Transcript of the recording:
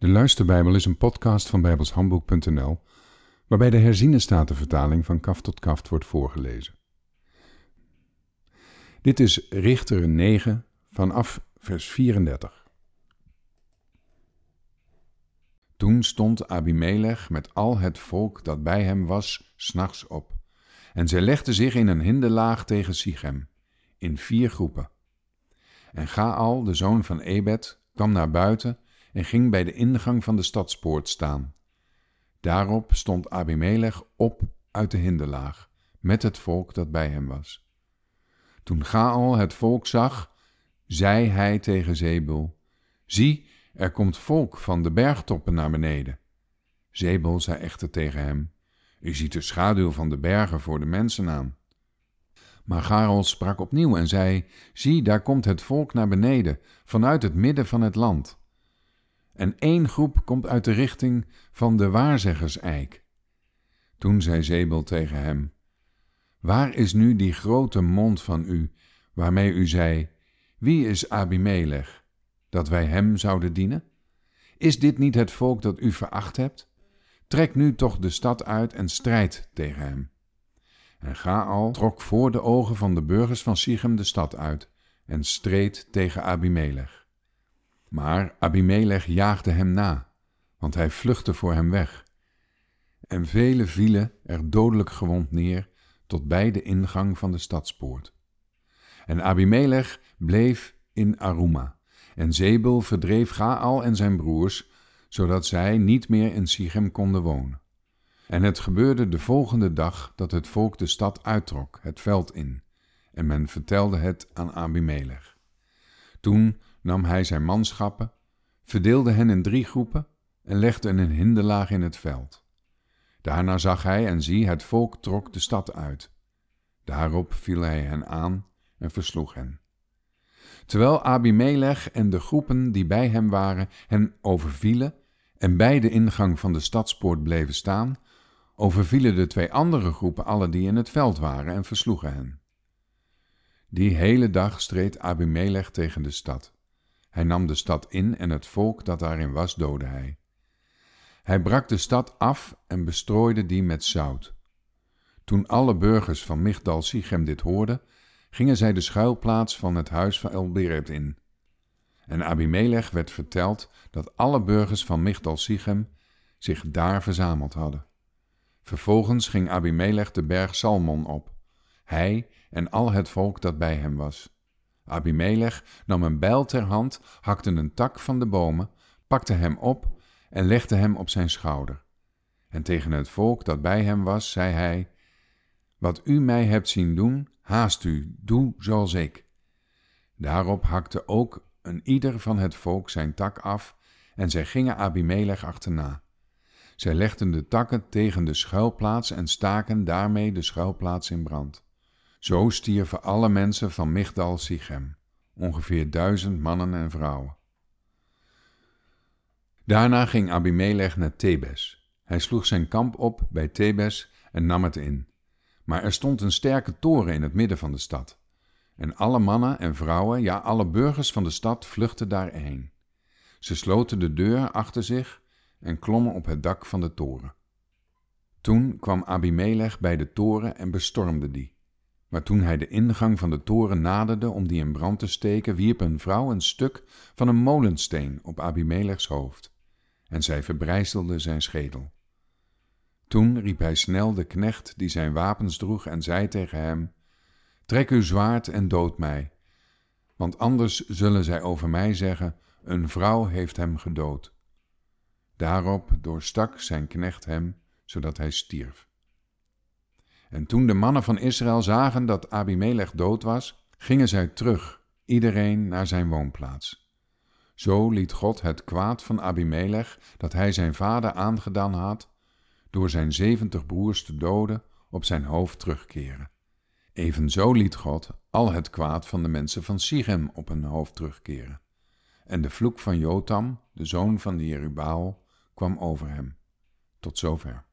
De Luisterbijbel is een podcast van bijbelshandboek.nl waarbij de herziene statenvertaling van kaf tot kaft wordt voorgelezen. Dit is Richter 9 vanaf vers 34. Toen stond Abimelech met al het volk dat bij hem was, s'nachts op, en zij legden zich in een hinderlaag tegen Sichem, in vier groepen. En Gaal, de zoon van Ebed, kwam naar buiten en ging bij de ingang van de stadspoort staan. Daarop stond Abimelech op uit de hinderlaag, met het volk dat bij hem was. Toen Gaal het volk zag, zei hij tegen Zebul, Zie, er komt volk van de bergtoppen naar beneden. Zebul zei echter tegen hem, U ziet de schaduw van de bergen voor de mensen aan. Maar Garel sprak opnieuw en zei, Zie, daar komt het volk naar beneden, vanuit het midden van het land en één groep komt uit de richting van de waarzeggerseik. Toen zei Zebel tegen hem, Waar is nu die grote mond van u, waarmee u zei, Wie is Abimelech, dat wij hem zouden dienen? Is dit niet het volk dat u veracht hebt? Trek nu toch de stad uit en strijd tegen hem. En Gaal trok voor de ogen van de burgers van Sichem de stad uit en streed tegen Abimelech. Maar Abimelech jaagde hem na, want hij vluchtte voor hem weg. En velen vielen er dodelijk gewond neer tot bij de ingang van de stadspoort. En Abimelech bleef in Aruma, en Zebel verdreef Gaal en zijn broers, zodat zij niet meer in Sichem konden wonen. En het gebeurde de volgende dag dat het volk de stad uittrok, het veld in, en men vertelde het aan Abimelech. Toen nam hij zijn manschappen, verdeelde hen in drie groepen en legde een hinderlaag in het veld. Daarna zag hij en zie, het volk trok de stad uit. Daarop viel hij hen aan en versloeg hen. Terwijl Abimelech en de groepen die bij hem waren hen overvielen en bij de ingang van de stadspoort bleven staan, overvielen de twee andere groepen alle die in het veld waren en versloegen hen. Die hele dag streed Abimelech tegen de stad. Hij nam de stad in en het volk dat daarin was doodde hij. Hij brak de stad af en bestrooide die met zout. Toen alle burgers van Migdal Sichem dit hoorden, gingen zij de schuilplaats van het huis van Elberet in. En Abimelech werd verteld dat alle burgers van Migdal Sichem zich daar verzameld hadden. Vervolgens ging Abimelech de berg Salmon op, hij en al het volk dat bij hem was. Abimelech nam een bijl ter hand, hakte een tak van de bomen, pakte hem op en legde hem op zijn schouder. En tegen het volk dat bij hem was, zei hij: Wat u mij hebt zien doen, haast u, doe zoals ik. Daarop hakte ook een ieder van het volk zijn tak af, en zij gingen Abimelech achterna. Zij legden de takken tegen de schuilplaats en staken daarmee de schuilplaats in brand. Zo stierven alle mensen van Migdal Sichem, ongeveer duizend mannen en vrouwen. Daarna ging Abimelech naar Thebes. Hij sloeg zijn kamp op bij Thebes en nam het in. Maar er stond een sterke toren in het midden van de stad. En alle mannen en vrouwen, ja alle burgers van de stad, vluchtten daarheen. Ze sloten de deur achter zich en klommen op het dak van de toren. Toen kwam Abimelech bij de toren en bestormde die. Maar toen hij de ingang van de toren naderde om die in brand te steken, wierp een vrouw een stuk van een molensteen op Abimelechs hoofd, en zij verbrijzelde zijn schedel. Toen riep hij snel de knecht die zijn wapens droeg en zei tegen hem: Trek uw zwaard en dood mij, want anders zullen zij over mij zeggen: Een vrouw heeft hem gedood. Daarop doorstak zijn knecht hem, zodat hij stierf. En toen de mannen van Israël zagen dat Abimelech dood was, gingen zij terug, iedereen naar zijn woonplaats. Zo liet God het kwaad van Abimelech, dat hij zijn vader aangedaan had, door zijn zeventig broers te doden, op zijn hoofd terugkeren. Evenzo liet God al het kwaad van de mensen van Sichem op hun hoofd terugkeren. En de vloek van Jotam, de zoon van de Jerubaal, kwam over hem. Tot zover.